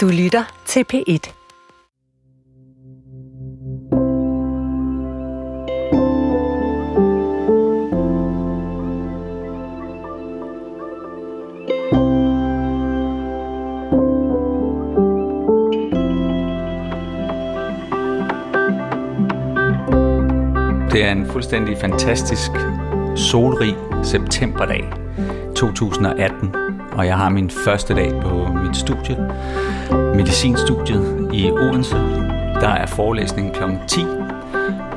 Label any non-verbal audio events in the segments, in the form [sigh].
Du lytter til P1. Det er en fuldstændig fantastisk solrig septemberdag 2018, og jeg har min første dag på mit studie, medicinstudiet i Odense. Der er forelæsning kl. 10.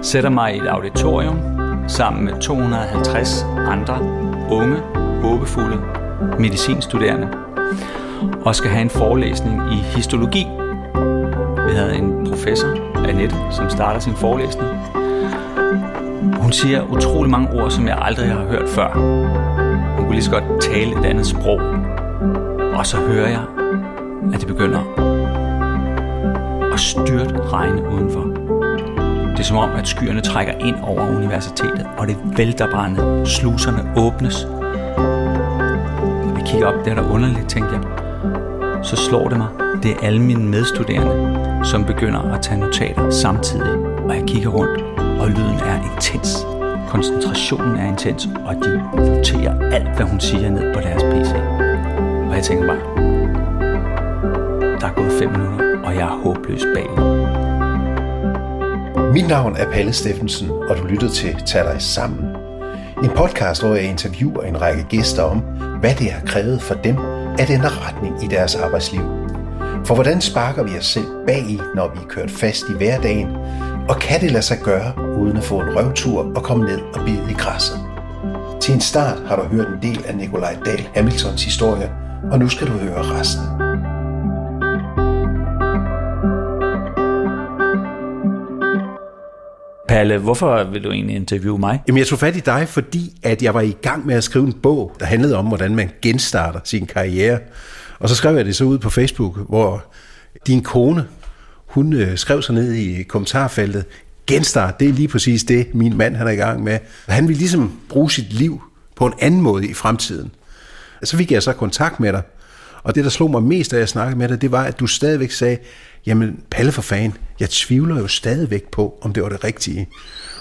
Sætter mig i et auditorium sammen med 250 andre unge, håbefulde medicinstuderende og skal have en forelæsning i histologi. Vi havde en professor, Annette, som starter sin forelæsning. Hun siger utrolig mange ord, som jeg aldrig har hørt før. Hun kunne lige så godt tale et andet sprog. Og så hører jeg, at det begynder at styrt regne udenfor. Det er som om, at skyerne trækker ind over universitetet, og det vælter brænde. Sluserne åbnes. Vi kigger op, det er der underligt, tænker jeg. Så slår det mig, det er alle mine medstuderende, som begynder at tage notater samtidig. Og jeg kigger rundt, og lyden er intens. Koncentrationen er intens, og de noterer alt, hvad hun siger ned på deres PC. Jeg tænker bare, der er gået fem minutter, og jeg er håbløs bagud. Mit navn er Palle Steffensen, og du lytter til Tag dig sammen. En podcast, hvor jeg interviewer en række gæster om, hvad det har krævet for dem at ændre retning i deres arbejdsliv. For hvordan sparker vi os selv bag i, når vi er kørt fast i hverdagen, og kan det lade sig gøre, uden at få en røvtur og komme ned og bide i græsset? Til en start har du hørt en del af Nikolaj Dahl Hamiltons historie, og nu skal du høre resten. Palle, hvorfor vil du egentlig interviewe mig? Jamen, jeg tog fat i dig, fordi at jeg var i gang med at skrive en bog, der handlede om, hvordan man genstarter sin karriere. Og så skrev jeg det så ud på Facebook, hvor din kone, hun øh, skrev sig ned i kommentarfeltet, genstart, det er lige præcis det, min mand han er i gang med. Han vil ligesom bruge sit liv på en anden måde i fremtiden. Så fik jeg så kontakt med dig, og det, der slog mig mest, da jeg snakkede med dig, det var, at du stadigvæk sagde, jamen Palle for fan, jeg tvivler jo stadigvæk på, om det var det rigtige.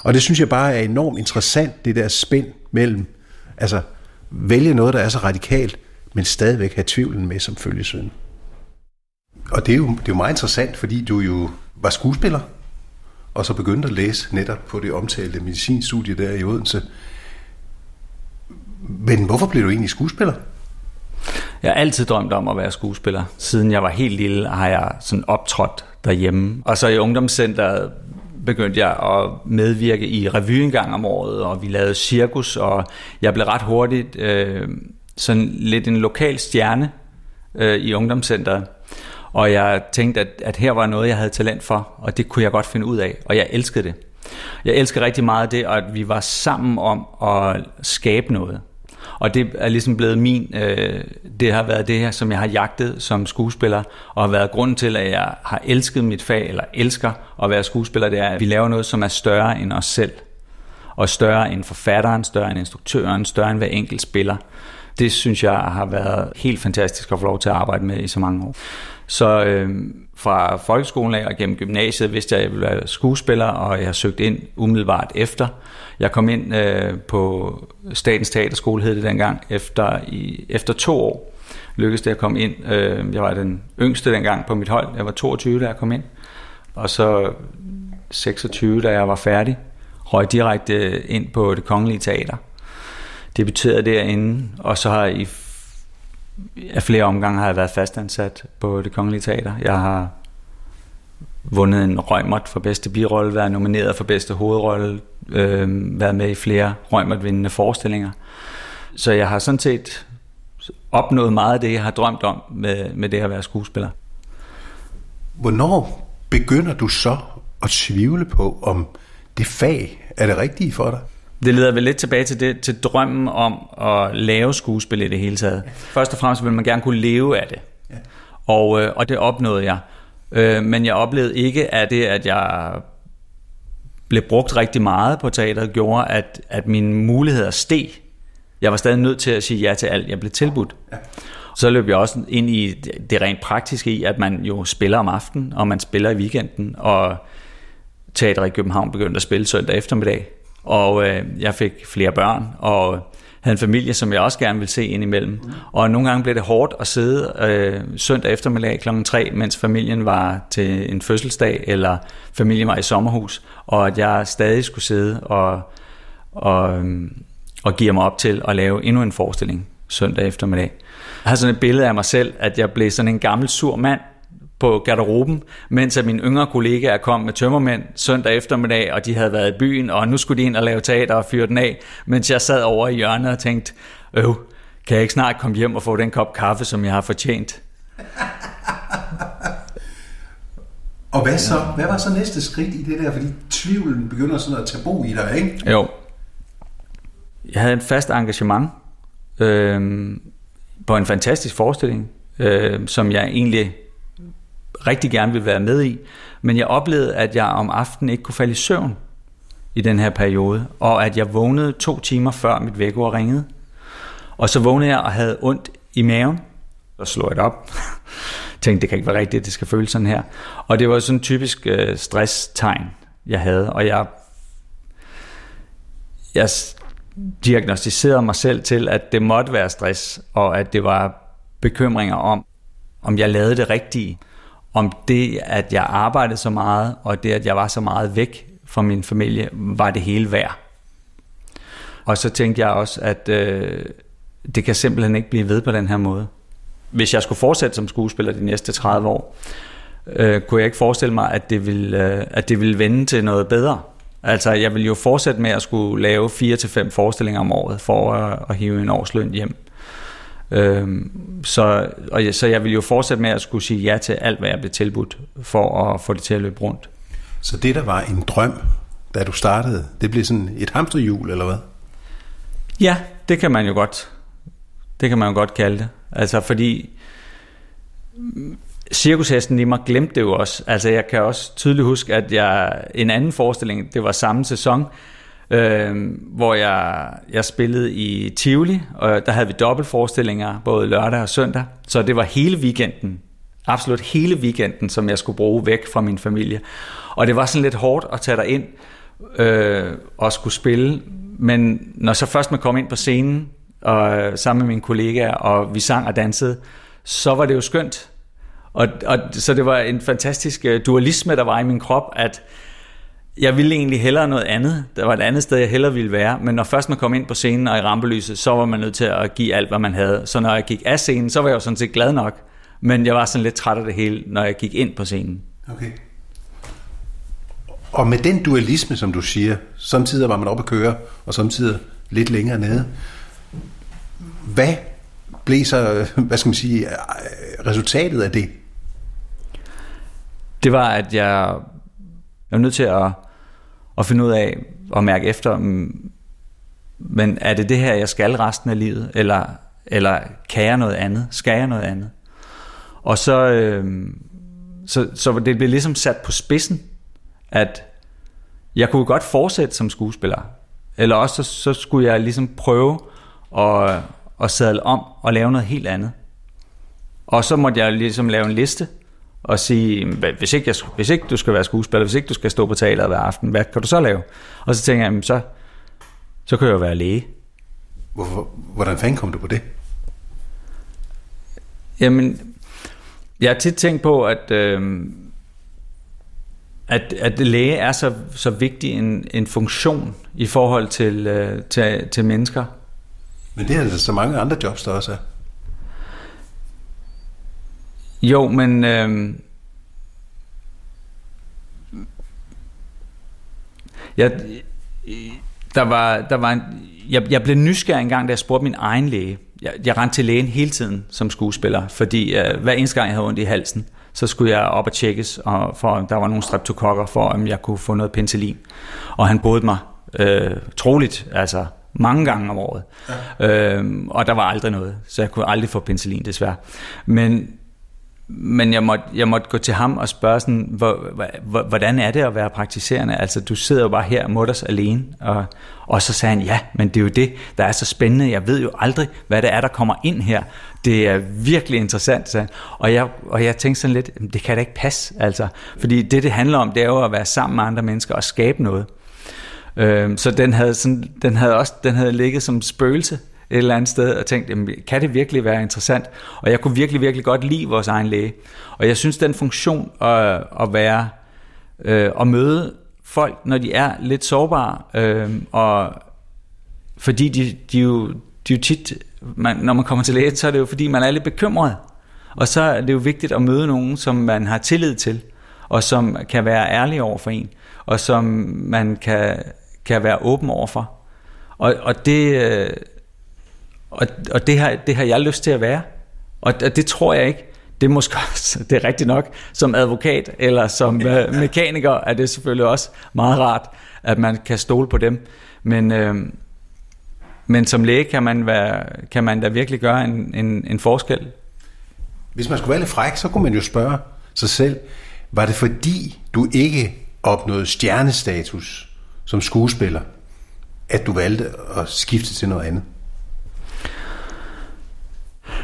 Og det synes jeg bare er enormt interessant, det der spænd mellem, altså vælge noget, der er så radikalt, men stadigvæk have tvivlen med som følgesøn. Og det er, jo, det er jo meget interessant, fordi du jo var skuespiller, og så begyndte at læse netop på det omtalte medicinstudie der i Odense. Men hvorfor blev du egentlig skuespiller? Jeg har altid drømt om at være skuespiller. Siden jeg var helt lille, har jeg sådan optrådt derhjemme. Og så i ungdomscenteret begyndte jeg at medvirke i revy en gang om året, og vi lavede cirkus, og jeg blev ret hurtigt øh, sådan lidt en lokal stjerne øh, i ungdomscenteret. Og jeg tænkte, at, at her var noget, jeg havde talent for, og det kunne jeg godt finde ud af, og jeg elskede det. Jeg elsker rigtig meget det, at vi var sammen om at skabe noget. Og det er ligesom blevet min, øh, det har været det her, som jeg har jagtet som skuespiller, og har været grunden til, at jeg har elsket mit fag, eller elsker at være skuespiller, det er, at vi laver noget, som er større end os selv. Og større end forfatteren, større end instruktøren, større end hver enkelt spiller. Det synes jeg har været helt fantastisk at få lov til at arbejde med i så mange år. Så øh, fra folkeskolen af og gennem gymnasiet vidste jeg, at jeg ville være skuespiller, og jeg har søgt ind umiddelbart efter. Jeg kom ind øh, på Statens Teaterskole, hed det dengang, efter, i, efter to år lykkedes det at komme ind. Øh, jeg var den yngste dengang på mit hold. Jeg var 22, da jeg kom ind. Og så 26, da jeg var færdig, røg direkte ind på det kongelige teater. Debuterede derinde, og så har jeg i af flere omgange har jeg været fastansat på det kongelige teater. Jeg har vundet en røgmert for bedste birolle, været nomineret for bedste hovedrolle, øh, været med i flere røgmert-vindende forestillinger. Så jeg har sådan set opnået meget af det, jeg har drømt om med, med det at være skuespiller. Hvornår begynder du så at tvivle på, om det fag er det rigtige for dig? Det leder vel lidt tilbage til, det, til drømmen om at lave skuespil i det hele taget. Først og fremmest vil man gerne kunne leve af det. Ja. Og, øh, og det opnåede jeg. Øh, men jeg oplevede ikke, at det, at jeg blev brugt rigtig meget på teateret, gjorde, at, at mine muligheder steg. Jeg var stadig nødt til at sige ja til alt, jeg blev tilbudt. Ja. Så løb jeg også ind i det rent praktiske i, at man jo spiller om aftenen, og man spiller i weekenden, og teatret i København begyndte at spille søndag eftermiddag. Og øh, jeg fik flere børn, og havde en familie, som jeg også gerne ville se ind imellem. Mm. Og nogle gange blev det hårdt at sidde øh, søndag eftermiddag kl. 3, mens familien var til en fødselsdag, eller familien var i sommerhus, og at jeg stadig skulle sidde og, og, øhm, og give mig op til at lave endnu en forestilling søndag eftermiddag. Jeg har sådan et billede af mig selv, at jeg blev sådan en gammel sur mand, på garderoben, mens at mine yngre kollegaer kom med tømmermænd søndag eftermiddag, og de havde været i byen, og nu skulle de ind og lave teater og fyre den af, mens jeg sad over i hjørnet og tænkte, øv, kan jeg ikke snart komme hjem og få den kop kaffe, som jeg har fortjent? og hvad så? Hvad var så næste skridt i det der? Fordi tvivlen begynder sådan at tage bo i dig, ikke? Jo. Jeg havde en fast engagement øh, på en fantastisk forestilling, øh, som jeg egentlig rigtig gerne ville være med i, men jeg oplevede, at jeg om aftenen ikke kunne falde i søvn i den her periode, og at jeg vågnede to timer før mit vækord ringede. Og så vågnede jeg og havde ondt i maven, og slog jeg det op. [laughs] Tænkte, det kan ikke være rigtigt, det skal føles sådan her. Og det var sådan en typisk øh, stresstegn, jeg havde, og jeg, jeg diagnostiserede mig selv til, at det måtte være stress, og at det var bekymringer om, om jeg lavede det rigtige om det, at jeg arbejdede så meget, og det, at jeg var så meget væk fra min familie, var det hele værd. Og så tænkte jeg også, at øh, det kan simpelthen ikke blive ved på den her måde. Hvis jeg skulle fortsætte som skuespiller de næste 30 år, øh, kunne jeg ikke forestille mig, at det, ville, øh, at det ville vende til noget bedre. Altså, jeg ville jo fortsætte med at skulle lave 4-5 forestillinger om året for at, at hive en årsløn hjem. Øhm, så, og jeg, så jeg vil jo fortsætte med at skulle sige ja til alt, hvad jeg blev tilbudt, for at få det til at løbe rundt. Så det, der var en drøm, da du startede, det blev sådan et hamsterhjul, eller hvad? Ja, det kan man jo godt. Det kan man jo godt kalde det. Altså, fordi cirkushesten i mig glemte det jo også. Altså, jeg kan også tydeligt huske, at jeg en anden forestilling, det var samme sæson, øh, hvor jeg, jeg spillede i Tivoli, og der havde vi dobbeltforestillinger både lørdag og søndag, så det var hele weekenden, absolut hele weekenden, som jeg skulle bruge væk fra min familie. Og det var sådan lidt hårdt at tage dig ind øh, og skulle spille, men når så først man kom ind på scenen, og øh, sammen med mine kollegaer, og vi sang og dansede, så var det jo skønt. Og, og så det var en fantastisk øh, dualisme, der var i min krop, at jeg ville egentlig hellere noget andet. Der var et andet sted, jeg hellere ville være. Men når først man kom ind på scenen og i rampelyset, så var man nødt til at give alt, hvad man havde. Så når jeg gik af scenen, så var jeg jo sådan set glad nok. Men jeg var sådan lidt træt af det hele, når jeg gik ind på scenen. Okay. Og med den dualisme, som du siger, samtidig var man oppe at køre, og samtidig lidt længere nede. Hvad blev så, hvad skal man sige, resultatet af det? Det var, at jeg jeg er nødt til at, at finde ud af og mærke efter, men er det det her, jeg skal resten af livet, eller, eller kan jeg noget andet? Skal jeg noget andet? Og så, øh, så, så det blev ligesom sat på spidsen, at jeg kunne godt fortsætte som skuespiller, eller også så, så skulle jeg ligesom prøve at, at sadle om og lave noget helt andet. Og så måtte jeg ligesom lave en liste, og sige, hvis ikke, jeg, hvis ikke du skal være skuespiller, hvis ikke du skal stå på teateret hver aften, hvad kan du så lave? Og så tænker jeg, så, så kan jeg jo være læge. Hvorfor, hvordan fanden kom du på det? Jamen, jeg har tit tænkt på, at, øh, at, at læge er så, så vigtig en, en funktion i forhold til, øh, til, til mennesker. Men det er altså så mange andre jobs, der også er. Jo, men... Øh, jeg, der var, der var en, jeg, jeg blev nysgerrig engang, da jeg spurgte min egen læge. Jeg, jeg rendte til lægen hele tiden som skuespiller, fordi øh, hver eneste gang jeg havde ondt i halsen, så skulle jeg op og tjekkes, og for, der var nogle streptokokker for, om jeg kunne få noget penicillin. Og han bodde mig øh, troligt, altså mange gange om året. Ja. Øh, og der var aldrig noget, så jeg kunne aldrig få penicillin desværre. Men men jeg måtte, jeg måtte gå til ham og spørge sådan, hvor, hvor, hvordan er det at være praktiserende? Altså, du sidder jo bare her mutters alene. Og, og så sagde han, ja, men det er jo det, der er så spændende. Jeg ved jo aldrig, hvad det er, der kommer ind her. Det er virkelig interessant, sagde han. Og jeg, og jeg tænkte sådan lidt, det kan da ikke passe, altså. Fordi det, det handler om, det er jo at være sammen med andre mennesker og skabe noget. Øh, så den havde, sådan, den havde også den havde ligget som spøgelse et eller andet sted og tænkt, jamen, kan det virkelig være interessant? Og jeg kunne virkelig, virkelig godt lide vores egen læge. Og jeg synes, den funktion at, at være, øh, at møde folk, når de er lidt sårbare, øh, og fordi de, de, jo, de jo tit, man, når man kommer til læge, så er det jo fordi, man er lidt bekymret. Og så er det jo vigtigt at møde nogen, som man har tillid til, og som kan være ærlig over for en, og som man kan, kan være åben over for. Og, og det, øh, og, og det, har, det har jeg lyst til at være. Og, og det tror jeg ikke. Det er måske også, det er rigtigt nok, som advokat eller som øh, mekaniker er det selvfølgelig også meget rart, at man kan stole på dem. Men, øh, men som læge kan man, være, kan man da virkelig gøre en, en, en forskel. Hvis man skulle være lidt fræk, så kunne man jo spørge sig selv, var det fordi du ikke opnåede stjernestatus som skuespiller, at du valgte at skifte til noget andet?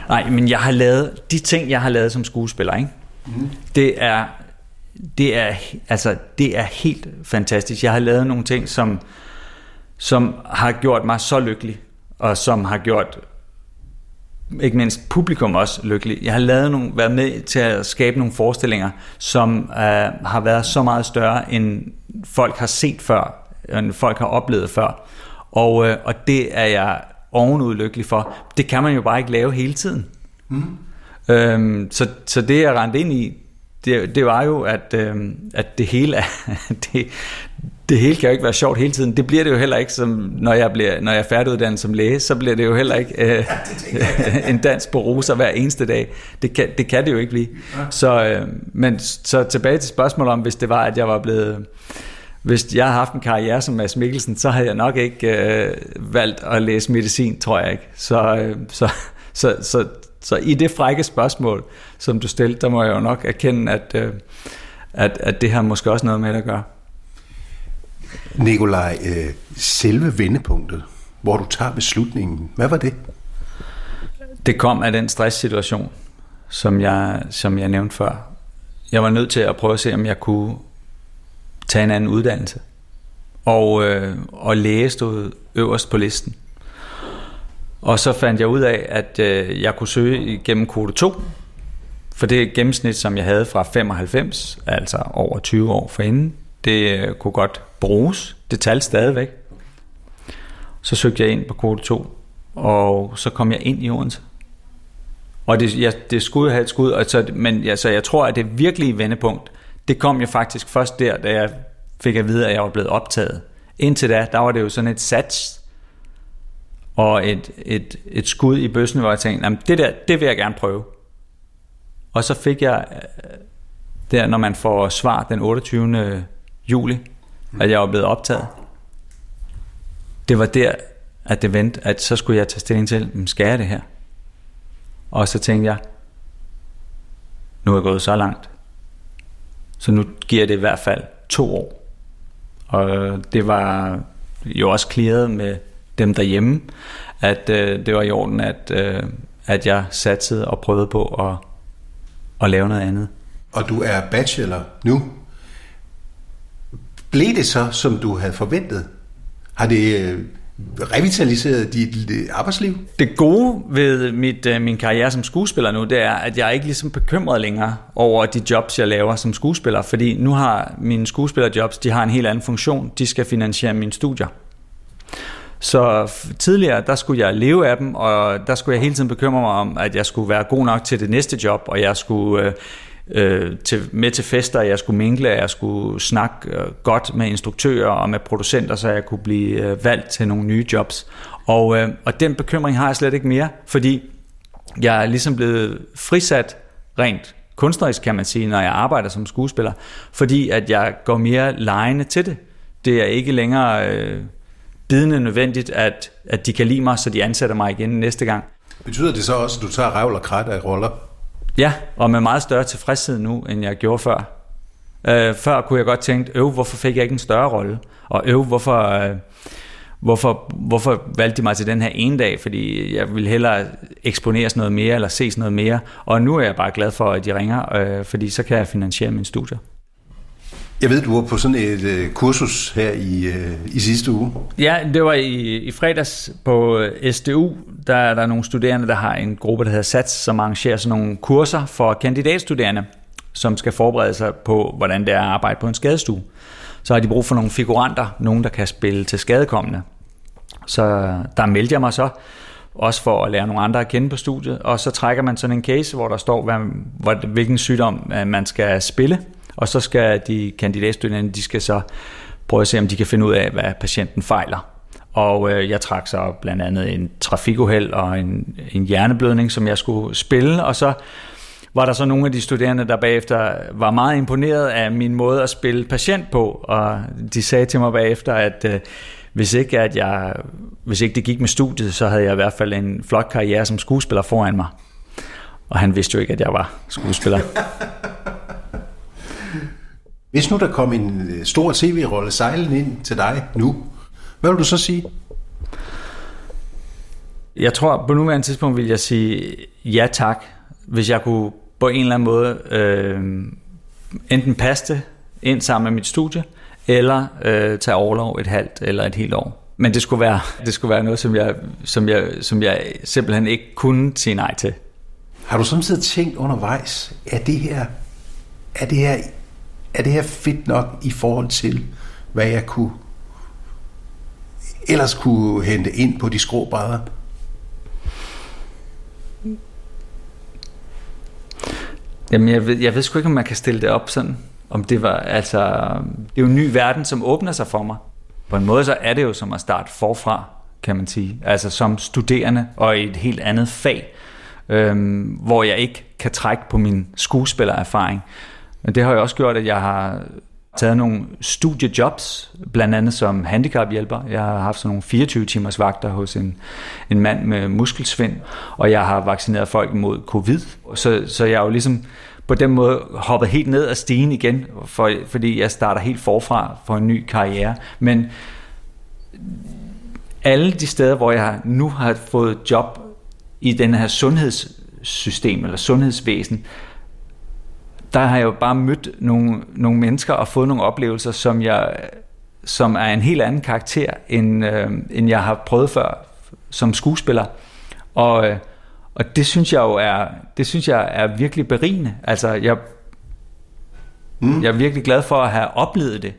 Nej, men jeg har lavet, de ting, jeg har lavet som skuespiller, ikke? Mm. det er det er, altså, det er helt fantastisk. Jeg har lavet nogle ting, som, som har gjort mig så lykkelig, og som har gjort ikke mindst publikum også lykkelig. Jeg har lavet nogle, været med til at skabe nogle forestillinger, som uh, har været så meget større, end folk har set før, end folk har oplevet før. Og, uh, og det er jeg ovenud lykkelig for. Det kan man jo bare ikke lave hele tiden. Mm. Øhm, så, så det jeg rendte ind i, det, det var jo, at, øhm, at det hele er, [laughs] det, det hele kan jo ikke være sjovt hele tiden. Det bliver det jo heller ikke, som, når, jeg bliver, når jeg er færdiguddannet som læge, så bliver det jo heller ikke øh, [laughs] [laughs] en dans på roser hver eneste dag. Det kan det, kan det jo ikke blive. Så, øh, men så tilbage til spørgsmålet om, hvis det var, at jeg var blevet hvis jeg har haft en karriere som Mads Mikkelsen, så havde jeg nok ikke øh, valgt at læse medicin, tror jeg ikke. Så, øh, så, så, så, så i det frække spørgsmål, som du stillede, der må jeg jo nok erkende, at, øh, at, at det har måske også noget med at gøre. Nikolaj, øh, selve vendepunktet, hvor du tager beslutningen, hvad var det? Det kom af den stresssituation, som jeg, som jeg nævnte før. Jeg var nødt til at prøve at se, om jeg kunne tage en anden uddannelse. Og, øh, og læge stod øverst på listen. Og så fandt jeg ud af, at øh, jeg kunne søge igennem kode 2, for det gennemsnit, som jeg havde fra 95, altså over 20 år forinden, det øh, kunne godt bruges. Det talte stadigvæk. Så søgte jeg ind på kode 2, og så kom jeg ind i Odense. Og det, jeg, det skulle have et skud, og så, men ja, så jeg tror, at det virkelige vendepunkt, det kom jo faktisk først der, da jeg fik at vide, at jeg var blevet optaget. Indtil da, der var det jo sådan et sats og et, et, et skud i bøssen, hvor jeg tænkte, jamen det der, det vil jeg gerne prøve. Og så fik jeg øh, der, når man får svar den 28. juli, at jeg var blevet optaget. Det var der, at det vendte, at så skulle jeg tage stilling til, skal jeg det her? Og så tænkte jeg, nu er jeg gået så langt, så nu giver det i hvert fald to år. Og det var jo også clearet med dem derhjemme, at øh, det var i orden, at, øh, at jeg satsede og prøvede på at, at lave noget andet. Og du er bachelor nu. Blev det så, som du havde forventet? Har det øh, revitaliseret dit arbejdsliv? Det gode ved mit, øh, min karriere som skuespiller nu, det er, at jeg er ikke ligesom bekymret længere over de jobs, jeg laver som skuespiller, fordi nu har mine skuespillerjobs, de har en helt anden funktion. De skal finansiere mine studier. Så tidligere, der skulle jeg leve af dem, og der skulle jeg hele tiden bekymre mig om, at jeg skulle være god nok til det næste job, og jeg skulle øh, øh, til, med til fester, jeg skulle mingle, jeg skulle snakke øh, godt med instruktører og med producenter, så jeg kunne blive øh, valgt til nogle nye jobs. Og, øh, og den bekymring har jeg slet ikke mere, fordi jeg er ligesom blevet frisat rent kunstnerisk, kan man sige, når jeg arbejder som skuespiller, fordi at jeg går mere lejende til det. Det er ikke længere øh, bidende nødvendigt, at, at de kan lide mig, så de ansætter mig igen næste gang. Betyder det så også, at du tager revl og krat af roller? Ja, og med meget større tilfredshed nu, end jeg gjorde før. Øh, før kunne jeg godt tænke, øv, hvorfor fik jeg ikke en større rolle? Og øv, hvorfor, øh, hvorfor, hvorfor valgte de mig til den her ene dag? Fordi jeg ville hellere eksponeres noget mere, eller ses noget mere. Og nu er jeg bare glad for, at de ringer, øh, fordi så kan jeg finansiere min studie. Jeg ved, du var på sådan et øh, kursus her i, øh, i sidste uge. Ja, det var i, i fredags på øh, SDU. Der er der nogle studerende, der har en gruppe, der hedder SATS, som arrangerer sådan nogle kurser for kandidatstuderende, som skal forberede sig på, hvordan det er at arbejde på en skadestue. Så har de brug for nogle figuranter, nogen, der kan spille til skadekommende. Så der meldte jeg mig så, også for at lære nogle andre at kende på studiet, og så trækker man sådan en case, hvor der står, hvad, hvilken sygdom øh, man skal spille, og så skal de kandidatstuderende, de skal så prøve at se, om de kan finde ud af, hvad patienten fejler. Og øh, jeg trak så blandt andet en trafikuheld og en, en hjerneblødning, som jeg skulle spille, og så var der så nogle af de studerende, der bagefter var meget imponeret af min måde at spille patient på, og de sagde til mig bagefter, at øh, hvis ikke, at jeg, hvis ikke det gik med studiet, så havde jeg i hvert fald en flot karriere som skuespiller foran mig. Og han vidste jo ikke, at jeg var skuespiller. [laughs] Hvis nu der kom en øh, stor tv-rolle sejlende ind til dig nu, hvad vil du så sige? Jeg tror, på nuværende tidspunkt vil jeg sige ja tak, hvis jeg kunne på en eller anden måde øh, enten passe det ind sammen med mit studie, eller øh, tage overlov et halvt eller et helt år. Men det skulle være, det skulle være noget, som jeg, som, jeg, som jeg simpelthen ikke kunne sige nej til. Har du samtidig tænkt undervejs, er det her, er det her er det her fedt nok i forhold til, hvad jeg kunne ellers kunne hente ind på de skrå brædder? Jamen, jeg ved, jeg ved sgu ikke, om man kan stille det op sådan. Om det var, altså, det er jo en ny verden, som åbner sig for mig. På en måde så er det jo som at starte forfra, kan man sige. Altså som studerende og i et helt andet fag, øhm, hvor jeg ikke kan trække på min skuespillererfaring. Men det har jo også gjort, at jeg har taget nogle studiejobs, blandt andet som handicaphjælper. Jeg har haft sådan nogle 24 timers vagter hos en, en mand med muskelsvind, og jeg har vaccineret folk mod covid. Så, så jeg er jo ligesom på den måde hoppet helt ned ad stigen igen, for, fordi jeg starter helt forfra for en ny karriere. Men alle de steder, hvor jeg nu har fået job i den her sundhedssystem eller sundhedsvæsen, der har jeg jo bare mødt nogle, nogle mennesker og fået nogle oplevelser, som jeg som er en helt anden karakter, end, øh, end jeg har prøvet før som skuespiller. Og, øh, og det synes jeg jo er, det synes jeg er virkelig berigende. Altså, jeg, mm. jeg er virkelig glad for at have oplevet det.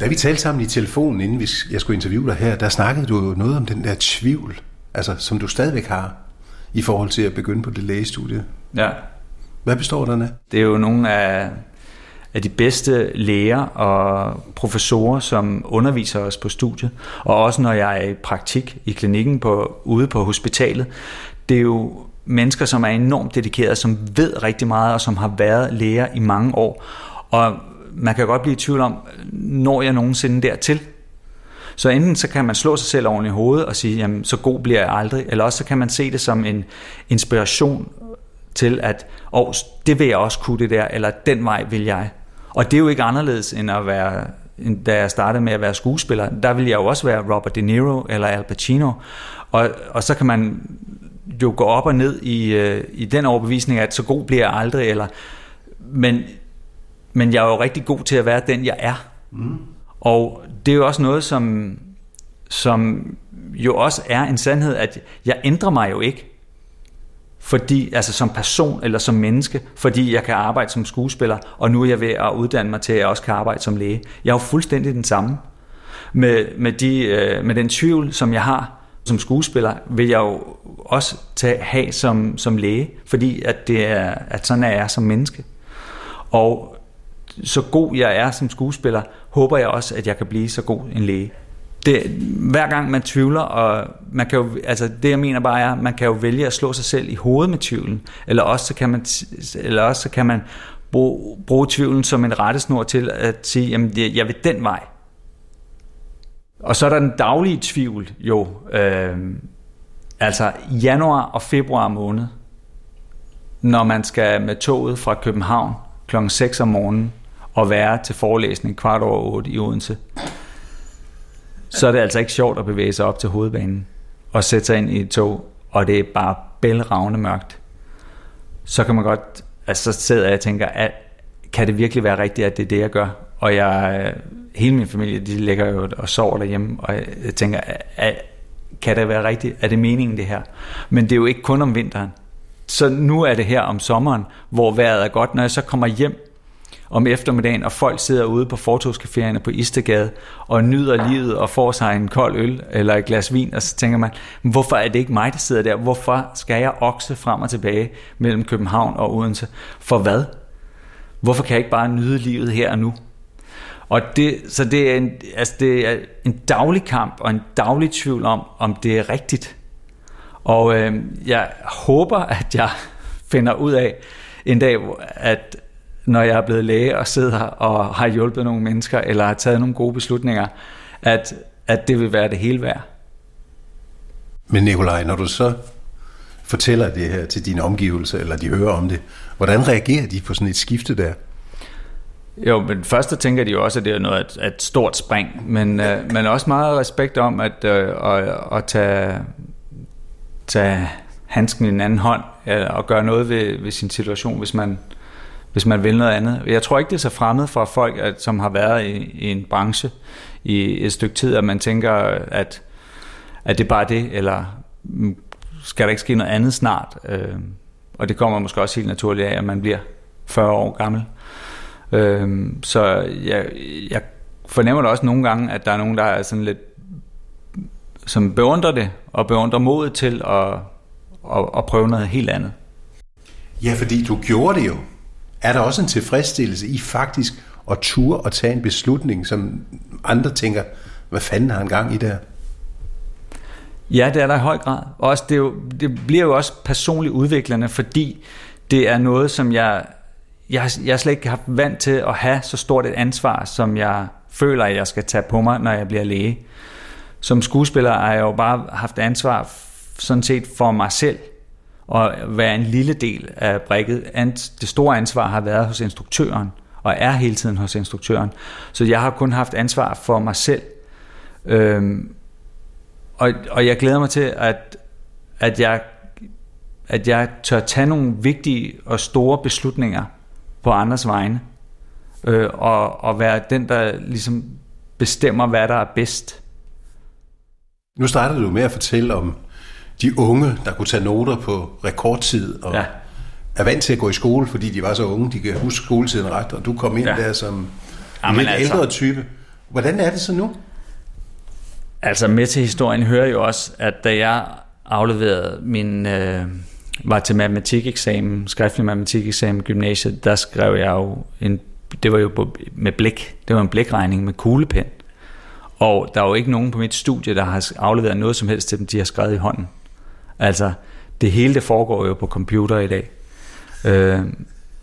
Da vi talte sammen i telefonen, inden vi, jeg skulle interviewe dig her, der snakkede du noget om den der tvivl, altså, som du stadigvæk har i forhold til at begynde på det lægestudie. Ja. Hvad består den af? Det er jo nogle af, af de bedste læger og professorer, som underviser os på studiet. Og også når jeg er i praktik i klinikken på, ude på hospitalet. Det er jo mennesker, som er enormt dedikerede, som ved rigtig meget, og som har været læger i mange år. Og man kan godt blive i tvivl om, når jeg nogensinde dertil. Så enten så kan man slå sig selv oven i hovedet og sige, jamen så god bliver jeg aldrig, eller også så kan man se det som en inspiration til, at oh, det vil jeg også kunne det der, eller den vej vil jeg. Og det er jo ikke anderledes end at være, end da jeg startede med at være skuespiller. Der vil jeg jo også være Robert De Niro eller Al Pacino. Og, og så kan man jo gå op og ned i, øh, i den overbevisning, at så god bliver jeg aldrig, eller, men, men jeg er jo rigtig god til at være den, jeg er. Mm. Og det er jo også noget, som, som jo også er en sandhed, at jeg ændrer mig jo ikke fordi, altså som person eller som menneske, fordi jeg kan arbejde som skuespiller, og nu er jeg ved at uddanne mig til, at jeg også kan arbejde som læge. Jeg er jo fuldstændig den samme. Med, med, de, øh, med den tvivl, som jeg har som skuespiller, vil jeg jo også tage, have som, som læge, fordi at, det er, at sådan er jeg som menneske. Og så god jeg er som skuespiller, håber jeg også, at jeg kan blive så god en læge det, hver gang man tvivler, og man kan jo, altså det jeg mener bare er, man kan jo vælge at slå sig selv i hovedet med tvivlen, eller også så kan man, eller også så kan man bruge, bruge tvivlen som en rettesnor til at sige, jamen jeg vil den vej. Og så er der den daglige tvivl jo, øh, altså januar og februar måned, når man skal med toget fra København kl. 6 om morgenen og være til forelæsning kvart over 8 i Odense, så er det altså ikke sjovt at bevæge sig op til hovedbanen og sætte sig ind i et tog, og det er bare bælragende mørkt. Så kan man godt, altså så sidder jeg og tænker, at kan det virkelig være rigtigt, at det er det, jeg gør? Og jeg, hele min familie, de ligger jo og sover derhjemme, og jeg tænker, at, kan det være rigtigt? Er det meningen det her? Men det er jo ikke kun om vinteren. Så nu er det her om sommeren, hvor vejret er godt. Når jeg så kommer hjem om eftermiddagen, og folk sidder ude på fortogscaféerne på Istegade og nyder livet og får sig en kold øl eller et glas vin, og så tænker man, hvorfor er det ikke mig, der sidder der? Hvorfor skal jeg okse frem og tilbage mellem København og Odense? For hvad? Hvorfor kan jeg ikke bare nyde livet her og nu? Og det, så det er, en, altså det er en daglig kamp og en daglig tvivl om, om det er rigtigt. Og øh, jeg håber, at jeg finder ud af en dag, at når jeg er blevet læge og sidder og har hjulpet nogle mennesker, eller har taget nogle gode beslutninger, at, at det vil være det hele værd. Men Nikolaj, når du så fortæller det her til dine omgivelser, eller de hører om det, hvordan reagerer de på sådan et skifte der? Jo, men først så tænker de jo også, at det er noget af et stort spring, men, øh, men også meget respekt om at, øh, at, at tage, tage handsken i en anden hånd øh, og gøre noget ved, ved sin situation, hvis man, hvis man vil noget andet. Jeg tror ikke, det er så fremmed for folk, at, som har været i, i en branche i et stykke tid, at man tænker, at, at det er bare det, eller mm, skal der ikke ske noget andet snart? Øh, og det kommer måske også helt naturligt af, at man bliver 40 år gammel. Øh, så jeg, jeg fornemmer da også nogle gange, at der er nogen, der er sådan lidt som beundrer det, og beundrer modet til at, at, at prøve noget helt andet. Ja, fordi du gjorde det jo. Er der også en tilfredsstillelse i faktisk at ture og tage en beslutning, som andre tænker, hvad fanden har han gang i der? Ja, det er der i høj grad. Også det, jo, det bliver jo også personligt udviklende, fordi det er noget, som jeg, jeg, jeg slet ikke har vant til at have så stort et ansvar, som jeg føler, at jeg skal tage på mig, når jeg bliver læge. Som skuespiller har jeg jo bare haft ansvar sådan set for mig selv, og være en lille del af brækket. Det store ansvar har været hos instruktøren, og er hele tiden hos instruktøren. Så jeg har kun haft ansvar for mig selv. Øhm, og, og jeg glæder mig til, at, at, jeg, at jeg tør tage nogle vigtige og store beslutninger på andres vegne. Øh, og, og være den, der ligesom bestemmer, hvad der er bedst. Nu startede du med at fortælle om de unge, der kunne tage noter på rekordtid, og ja. er vant til at gå i skole, fordi de var så unge, de kan huske skoletiden ret, og du kom ind ja. der som en lidt altså, ældre type. Hvordan er det så nu? Altså med til historien hører jo også, at da jeg afleverede min... Øh, var til matematikeksamen, skriftlig matematikeksamen i gymnasiet, der skrev jeg jo en, det var jo på, med blæk, det var en blækregning med kuglepen. Og der er jo ikke nogen på mit studie, der har afleveret noget som helst til dem, de har skrevet i hånden. Altså, det hele det foregår jo på computer i dag. Øh,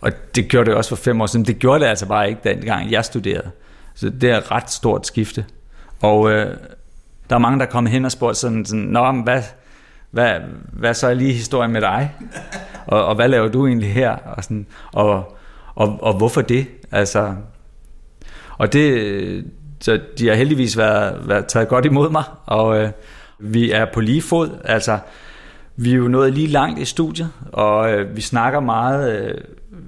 og det gjorde det også for fem år siden. Det gjorde det altså bare ikke dengang jeg studerede. Så det er et ret stort skifte. Og øh, der er mange, der er kommet hen og spurgt sådan, sådan Nå, men hvad, hvad, hvad så er lige historien med dig? Og, og hvad laver du egentlig her? Og, sådan, og, og, og hvorfor det? Altså, og det, så de har heldigvis været, været taget godt imod mig, og øh, vi er på lige fod. Altså, vi er jo nået lige langt i studiet, og øh, vi snakker meget øh,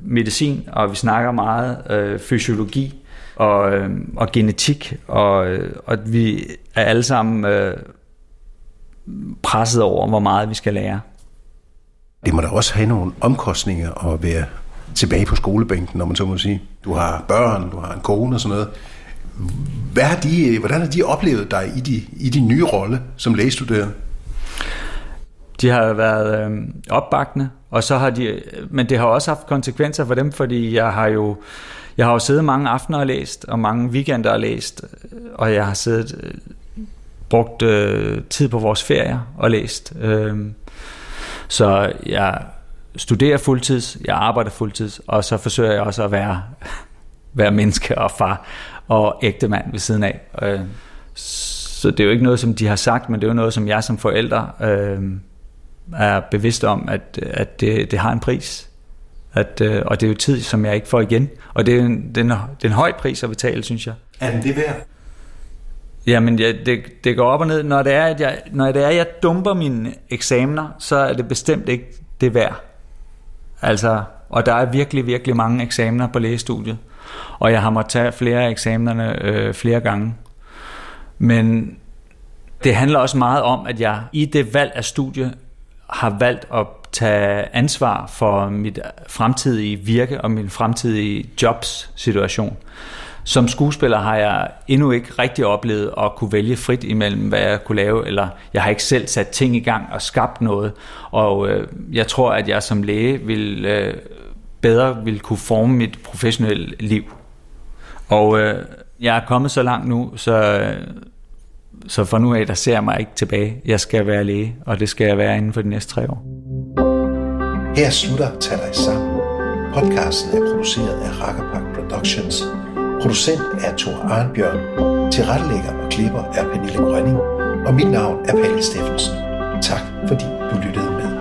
medicin, og vi snakker meget øh, fysiologi og, øh, og genetik, og, øh, og vi er alle sammen øh, presset over, hvor meget vi skal lære. Det må da også have nogle omkostninger at være tilbage på skolebænken, når man så må sige. Du har børn, du har en kone og sådan noget. Hvad har de, øh, hvordan har de oplevet dig i, de, i din nye rolle som lægestuderende? De har været øh, opbakende, og så har de, men det har også haft konsekvenser for dem, fordi jeg har jo, jeg har jo siddet mange aftener og læst, og mange weekender og læst, og jeg har siddet, øh, brugt øh, tid på vores ferier og læst. Øh, så jeg studerer fuldtids, jeg arbejder fuldtids, og så forsøger jeg også at være, [laughs] være menneske og far og ægte mand ved siden af. Øh, så det er jo ikke noget, som de har sagt, men det er jo noget, som jeg som forælder... øh, er bevidst om, at, at det, det har en pris. At, øh, og det er jo tid, som jeg ikke får igen. Og det er en, det er en, det er en høj pris at betale, synes jeg. Er den det værd? Jamen, ja, det, det går op og ned. Når det, er, at jeg, når det er, at jeg dumper mine eksamener, så er det bestemt ikke det værd. Altså, og der er virkelig, virkelig mange eksamener på lægestudiet. Og jeg har måttet tage flere af eksamenerne øh, flere gange. Men det handler også meget om, at jeg i det valg af studie har valgt at tage ansvar for mit fremtidige virke og min fremtidige jobs-situation. Som skuespiller har jeg endnu ikke rigtig oplevet at kunne vælge frit imellem, hvad jeg kunne lave, eller jeg har ikke selv sat ting i gang og skabt noget. Og øh, jeg tror, at jeg som læge vil øh, bedre vil kunne forme mit professionelle liv. Og øh, jeg er kommet så langt nu, så, øh, så for nu af, der ser jeg mig ikke tilbage. Jeg skal være læge, og det skal jeg være inden for de næste tre år. Her slutter Tag dig sammen. Podcasten er produceret af Rakkerpark Productions. Producent er Thor Arnbjørn. Tilrettelægger og klipper er Pernille Grønning. Og mit navn er Palle Steffensen. Tak fordi du lyttede med.